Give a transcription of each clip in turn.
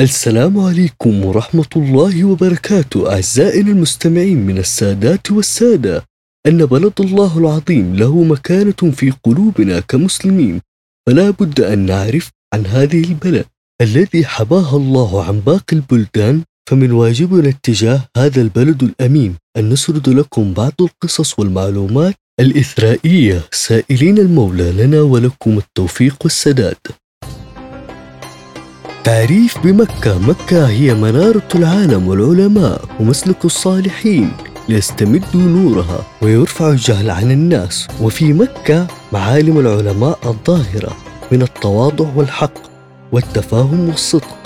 السلام عليكم ورحمة الله وبركاته أعزائنا المستمعين من السادات والسادة. أن بلد الله العظيم له مكانة في قلوبنا كمسلمين. فلا بد أن نعرف عن هذه البلد الذي حباها الله عن باقي البلدان. فمن واجبنا اتجاه هذا البلد الأمين أن نسرد لكم بعض القصص والمعلومات الإثرائية. سائلين المولى لنا ولكم التوفيق والسداد. تعريف بمكة. مكة هي منارة العالم والعلماء ومسلك الصالحين ليستمدوا نورها ويرفع الجهل عن الناس. وفي مكة معالم العلماء الظاهرة من التواضع والحق والتفاهم والصدق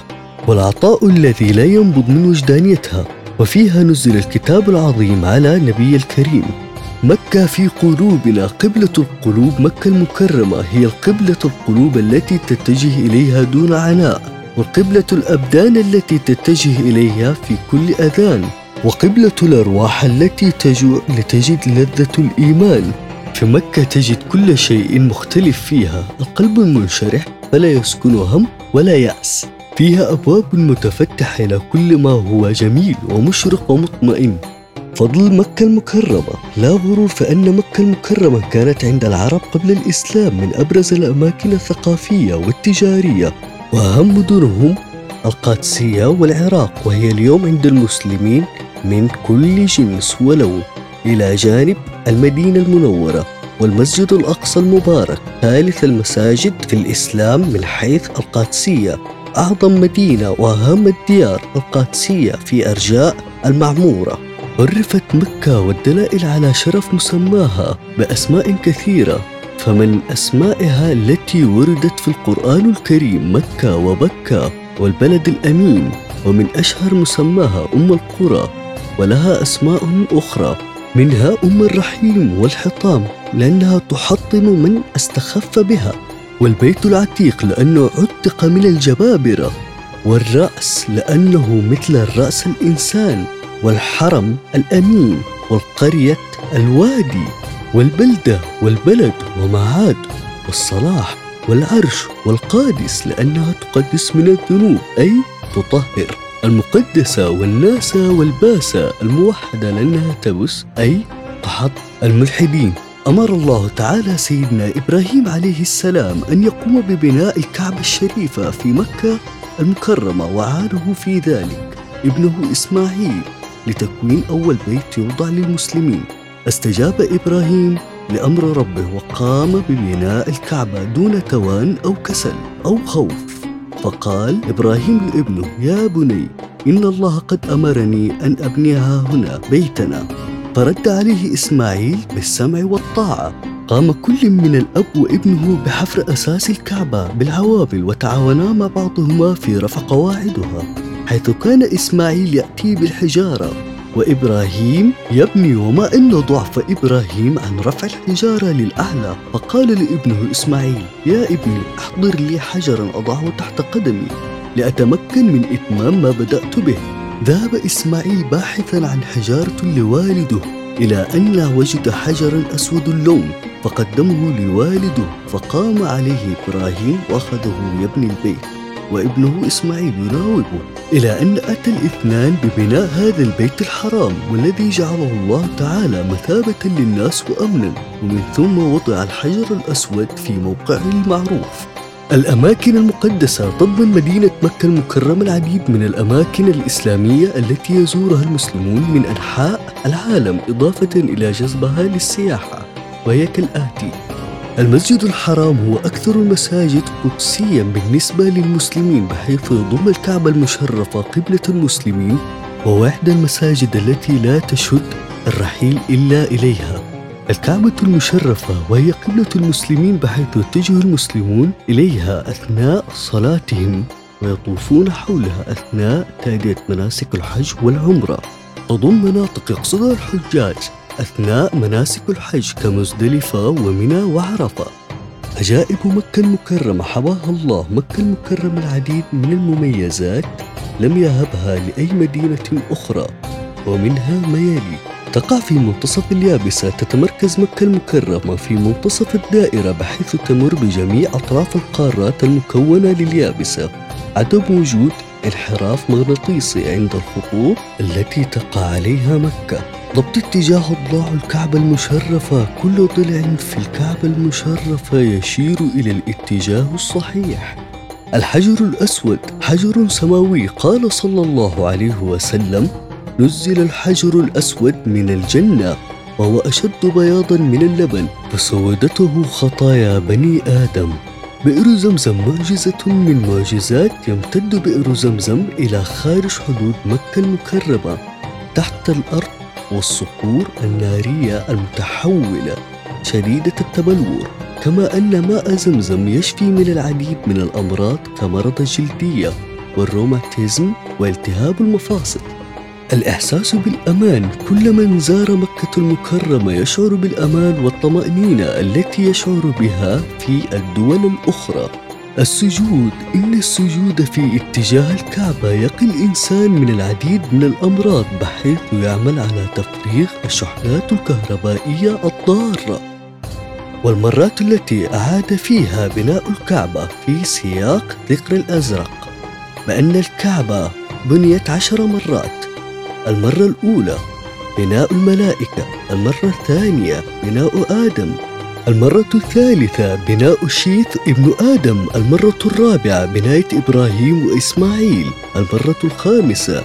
والعطاء الذي لا ينبض من وجدانيتها. وفيها نزل الكتاب العظيم على نبي الكريم. مكة في قلوبنا. قبلة القلوب مكة المكرمة هي القبلة القلوب التي تتجه إليها دون عناء. وقبلة الأبدان التي تتجه إليها في كل أذان وقبلة الأرواح التي تجوع لتجد لذة الإيمان. في مكة تجد كل شيء مختلف فيها القلب المنشرح فلا يسكن هم ولا يأس. فيها أبواب متفتحة إلى كل ما هو جميل ومشرق ومطمئن. فضل مكة المكرمة. لا غرور فإن مكة المكرمة كانت عند العرب قبل الإسلام من أبرز الأماكن الثقافية والتجارية. وأهم مدنهم القادسية والعراق وهي اليوم عند المسلمين من كل جنس ولون إلى جانب المدينة المنورة والمسجد الأقصى المبارك ثالث المساجد في الإسلام من حيث القادسية. أعظم مدينة وأهم الديار القادسية في أرجاء المعمورة. عرفت مكة والدلائل على شرف مسماها بأسماء كثيرة. فمن أسمائها التي وردت في القرآن الكريم مكة وبكة والبلد الأمين ومن أشهر مسماها أم القرى ولها أسماء أخرى. منها أم الرحيم والحطام لأنها تحطم من استخف بها. والبيت العتيق لأنه عتق من الجبابرة. والرأس لأنه مثل الرأس الإنسان. والحرم الأمين والقرية الوادي. والبلدة والبلد ومعاد والصلاح والعرش والقادس لأنها تقدس من الذنوب أي تطهر. المقدسة والناسة والباسة الموحدة لأنها تبس أي تحط. الملحدين. أمر الله تعالى سيدنا إبراهيم عليه السلام أن يقوم ببناء الكعبة الشريفة في مكة المكرمة وعانه في ذلك ابنه إسماعيل لتكوين أول بيت يوضع للمسلمين. استجاب إبراهيم لأمر ربه وقام ببناء الكعبة دون توان أو كسل أو خوف. فقال إبراهيم لابنه يا بني إن الله قد أمرني أن أبنيها هنا بيتنا. فرد عليه إسماعيل بالسمع والطاعة. قام كل من الأب وابنه بحفر أساس الكعبة بالعوامل وتعاونا مع بعضهما في رفع قواعدها حيث كان إسماعيل يأتي بالحجارة. وإبراهيم يبني وما إن ضعف إبراهيم عن رفع الحجارة للأعلى. فقال لابنه إسماعيل يا ابني أحضر لي حجرا أضعه تحت قدمي لأتمكن من إتمام ما بدأت به. ذهب إسماعيل باحثا عن حجارة لوالده إلى أن وجد حجرا أسود اللون. فقدمه لوالده فقام عليه إبراهيم وأخذه يبني البيت. وابنه إسماعيل يراوغه إلى أن أتى الاثنان ببناء هذا البيت الحرام والذي جعله الله تعالى مثابة للناس وأمنا. ومن ثم وضع الحجر الأسود في موقعه المعروف. الأماكن المقدسة تضمن مدينة مكة المكرمة العديد من الأماكن الإسلامية التي يزورها المسلمون من أنحاء العالم إضافة إلى جذبها للسياحة. وهي كالآتي المسجد الحرام هو أكثر المساجد قدسيا بالنسبة للمسلمين بحيث يضم الكعبة المشرفة قبلة المسلمين وواحدة المساجد التي لا تشد الرحيل إلا إليها. الكعبة المشرفة وهي قبلة المسلمين بحيث يتجه المسلمون إليها أثناء صلاتهم ويطوفون حولها أثناء تأدية مناسك الحج والعمرة. تضم مناطق يقصدها الحجاج أثناء مناسك الحج كمزدلفة ومنى وعرفة. عجائب مكة المكرمة حواها الله مكة المكرمة العديد من المميزات لم يهبها لأي مدينة أخرى ومنها ما يلي تقع في منتصف اليابسة تتمركز مكة المكرمة في منتصف الدائرة بحيث تمر بجميع أطراف القارات المكونة لليابسة. عدم وجود انحراف مغناطيسي عند الخطوط التي تقع عليها مكة. ضبط اتجاه ضلوع الكعبة المشرفة. كل ضلع في الكعبة المشرفة يشير إلى الاتجاه الصحيح. الحجر الأسود حجر سماوي. قال صلى الله عليه وسلم نزل الحجر الأسود من الجنة وهو أشد بياضا من اللبن فسودته خطايا بني آدم. بئر زمزم معجزة من معجزات يمتد بئر زمزم إلى خارج حدود مكة المكرمة تحت الأرض والصخور النارية المتحولة شديدة التبلور كما أن ماء زمزم يشفي من العديد من الأمراض كمرض الجلدية والروماتيزم والتهاب المفاصل. الإحساس بالأمان كل من زار مكة المكرمة يشعر بالأمان والطمأنينة التي يشعر بها في الدول الأخرى. السجود. إن السجود في اتجاه الكعبة. يقي الإنسان من العديد من الأمراض بحيث يعمل على تفريغ الشحنات الكهربائية الضارة. والمرات التي أعاد فيها بناء الكعبة في سياق ذكر الأزرق. بأن الكعبة بنيت عشر مرات. المرة الأولى بناء الملائكة. المرة الثانية بناء آدم. المرة الثالثة بناء شيث ابن آدم المرة الرابعة بناية إبراهيم وإسماعيل المرة الخامسة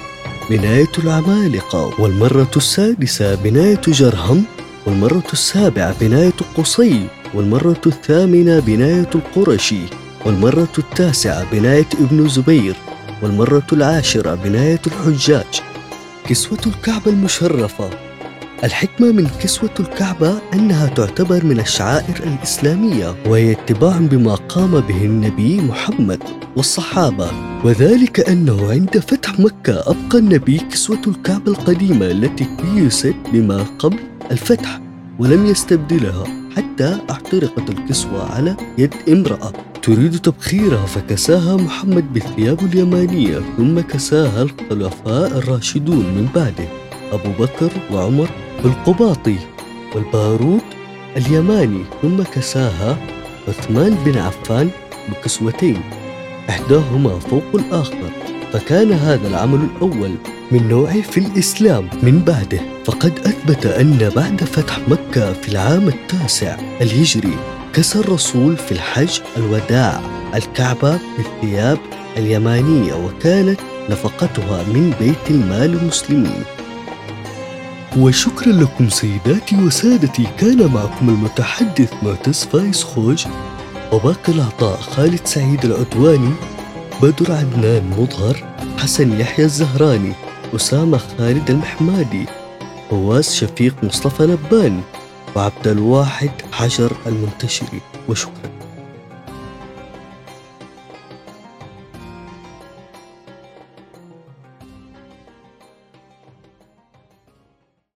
بناية العمالقة والمرة السادسة بناية جرهم والمرة السابعة بناية قصي والمرة الثامنة بناية القرشي والمرة التاسعة بناية ابن زبير والمرة العاشرة بناية الحجاج. كسوة الكعبة المشرفة. الحكمة من كسوة الكعبة أنها تعتبر من الشعائر الإسلامية وهي اتباع بما قام به النبي محمد والصحابة. وذلك أنه عند فتح مكة أبقى النبي كسوة الكعبة القديمة التي كيست بما قبل الفتح ولم يستبدلها حتى احترقت الكسوة على يد امرأة. تريد تبخيرها فكساها محمد بالثياب اليمانية ثم كساها الخلفاء الراشدون من بعده. أبو بكر وعمر بالقباطي والبارود اليماني ثم كساها عثمان بن عفان بكسوتين إحداهما فوق الآخر. فكان هذا العمل الأول من نوعه في الإسلام من بعده. فقد أثبت أن بعد فتح مكة في العام التاسع الهجري كسى الرسول في الحج الوداع الكعبة بالثياب اليمانية وكانت نفقتها من بيت المال المسلمين. وشكرا لكم سيداتي وسادتي. كان معكم المتحدث معتز فايز خوج وباقي الأعضاء خالد سعيد العدواني بدر عدنان مظهر حسن يحيى الزهراني أسامة خالد المحمادي فواز شفيق مصطفى نباني وعبد الواحد حجر المنتشري. وشكرا.